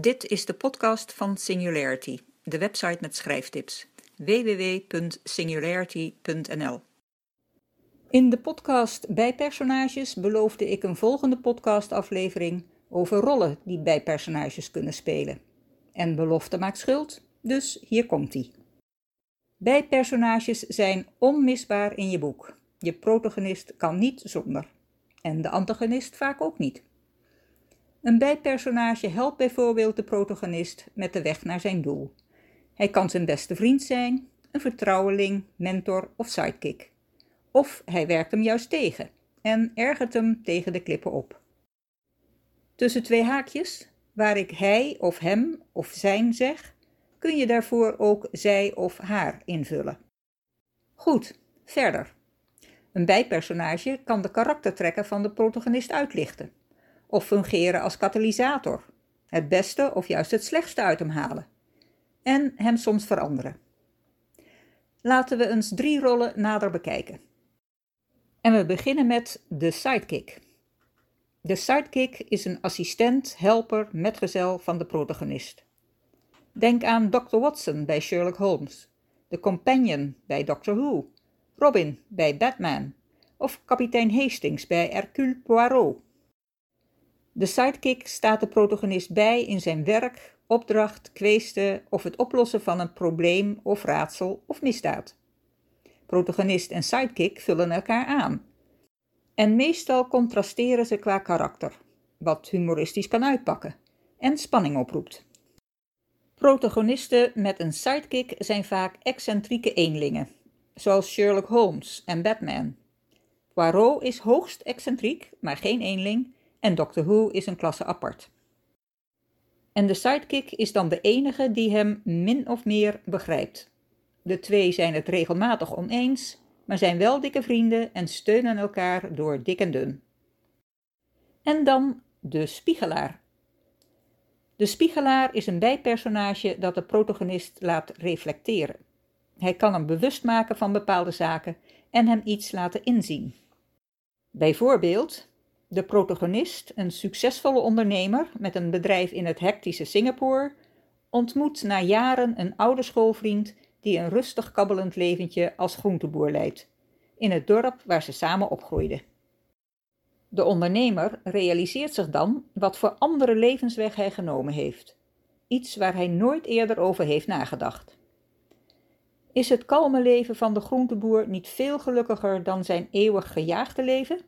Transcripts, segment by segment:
Dit is de podcast van Singularity, de website met schrijftips. www.singularity.nl In de podcast Bijpersonages beloofde ik een volgende podcastaflevering over rollen die bijpersonages kunnen spelen. En belofte maakt schuld, dus hier komt ie. Bijpersonages zijn onmisbaar in je boek. Je protagonist kan niet zonder. En de antagonist vaak ook niet. Een bijpersonage helpt bijvoorbeeld de protagonist met de weg naar zijn doel. Hij kan zijn beste vriend zijn, een vertrouweling, mentor of sidekick. Of hij werkt hem juist tegen en ergert hem tegen de klippen op. Tussen twee haakjes, waar ik hij of hem of zijn zeg, kun je daarvoor ook zij of haar invullen. Goed, verder. Een bijpersonage kan de karaktertrekken van de protagonist uitlichten of fungeren als katalysator, het beste of juist het slechtste uit hem halen en hem soms veranderen. Laten we eens drie rollen nader bekijken. En we beginnen met de sidekick. De sidekick is een assistent, helper, metgezel van de protagonist. Denk aan Dr. Watson bij Sherlock Holmes, de companion bij Doctor Who, Robin bij Batman of kapitein Hastings bij Hercule Poirot. De sidekick staat de protagonist bij in zijn werk, opdracht, kweeste of het oplossen van een probleem of raadsel of misdaad. Protagonist en sidekick vullen elkaar aan. En meestal contrasteren ze qua karakter, wat humoristisch kan uitpakken en spanning oproept. Protagonisten met een sidekick zijn vaak excentrieke eenlingen, zoals Sherlock Holmes en Batman. Poirot is hoogst excentriek, maar geen eenling, en Doctor Who is een klasse apart. En de sidekick is dan de enige die hem min of meer begrijpt. De twee zijn het regelmatig oneens, maar zijn wel dikke vrienden en steunen elkaar door dik en dun. En dan de spiegelaar. De spiegelaar is een bijpersonage dat de protagonist laat reflecteren. Hij kan hem bewust maken van bepaalde zaken en hem iets laten inzien. Bijvoorbeeld, de protagonist, een succesvolle ondernemer met een bedrijf in het hectische Singapore, ontmoet na jaren een oude schoolvriend die een rustig kabbelend leventje als groenteboer leidt, in het dorp waar ze samen opgroeiden. De ondernemer realiseert zich dan wat voor andere levensweg hij genomen heeft, iets waar hij nooit eerder over heeft nagedacht. Is het kalme leven van de groenteboer niet veel gelukkiger dan zijn eeuwig gejaagde leven?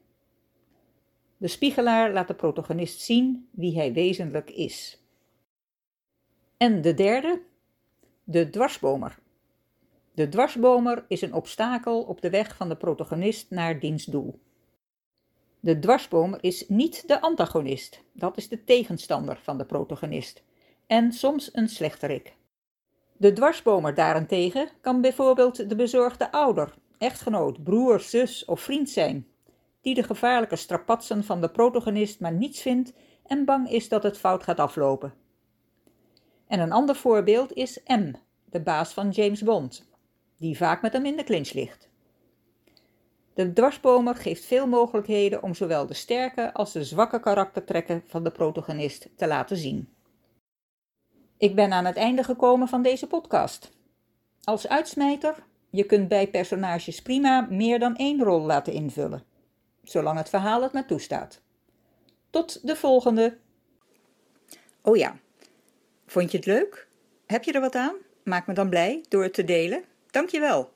De spiegelaar laat de protagonist zien wie hij wezenlijk is. En de derde, de dwarsbomer. De dwarsbomer is een obstakel op de weg van de protagonist naar diens doel. De dwarsbomer is niet de antagonist, dat is de tegenstander van de protagonist, en soms een slechterik. De dwarsbomer daarentegen kan bijvoorbeeld de bezorgde ouder, echtgenoot, broer, zus of vriend zijn, die de gevaarlijke strapatsen van de protagonist maar niets vindt en bang is dat het fout gaat aflopen. En een ander voorbeeld is M, de baas van James Bond, die vaak met hem in de clinch ligt. De dwarsbomer geeft veel mogelijkheden om zowel de sterke als de zwakke karaktertrekken van de protagonist te laten zien. Ik ben aan het einde gekomen van deze podcast. Als uitsmijter, je kunt bij personages prima meer dan één rol laten invullen zolang het verhaal het maar toestaat. Tot de volgende. Oh ja, vond je het leuk? Heb je er wat aan? Maak me dan blij door het te delen. Dankjewel.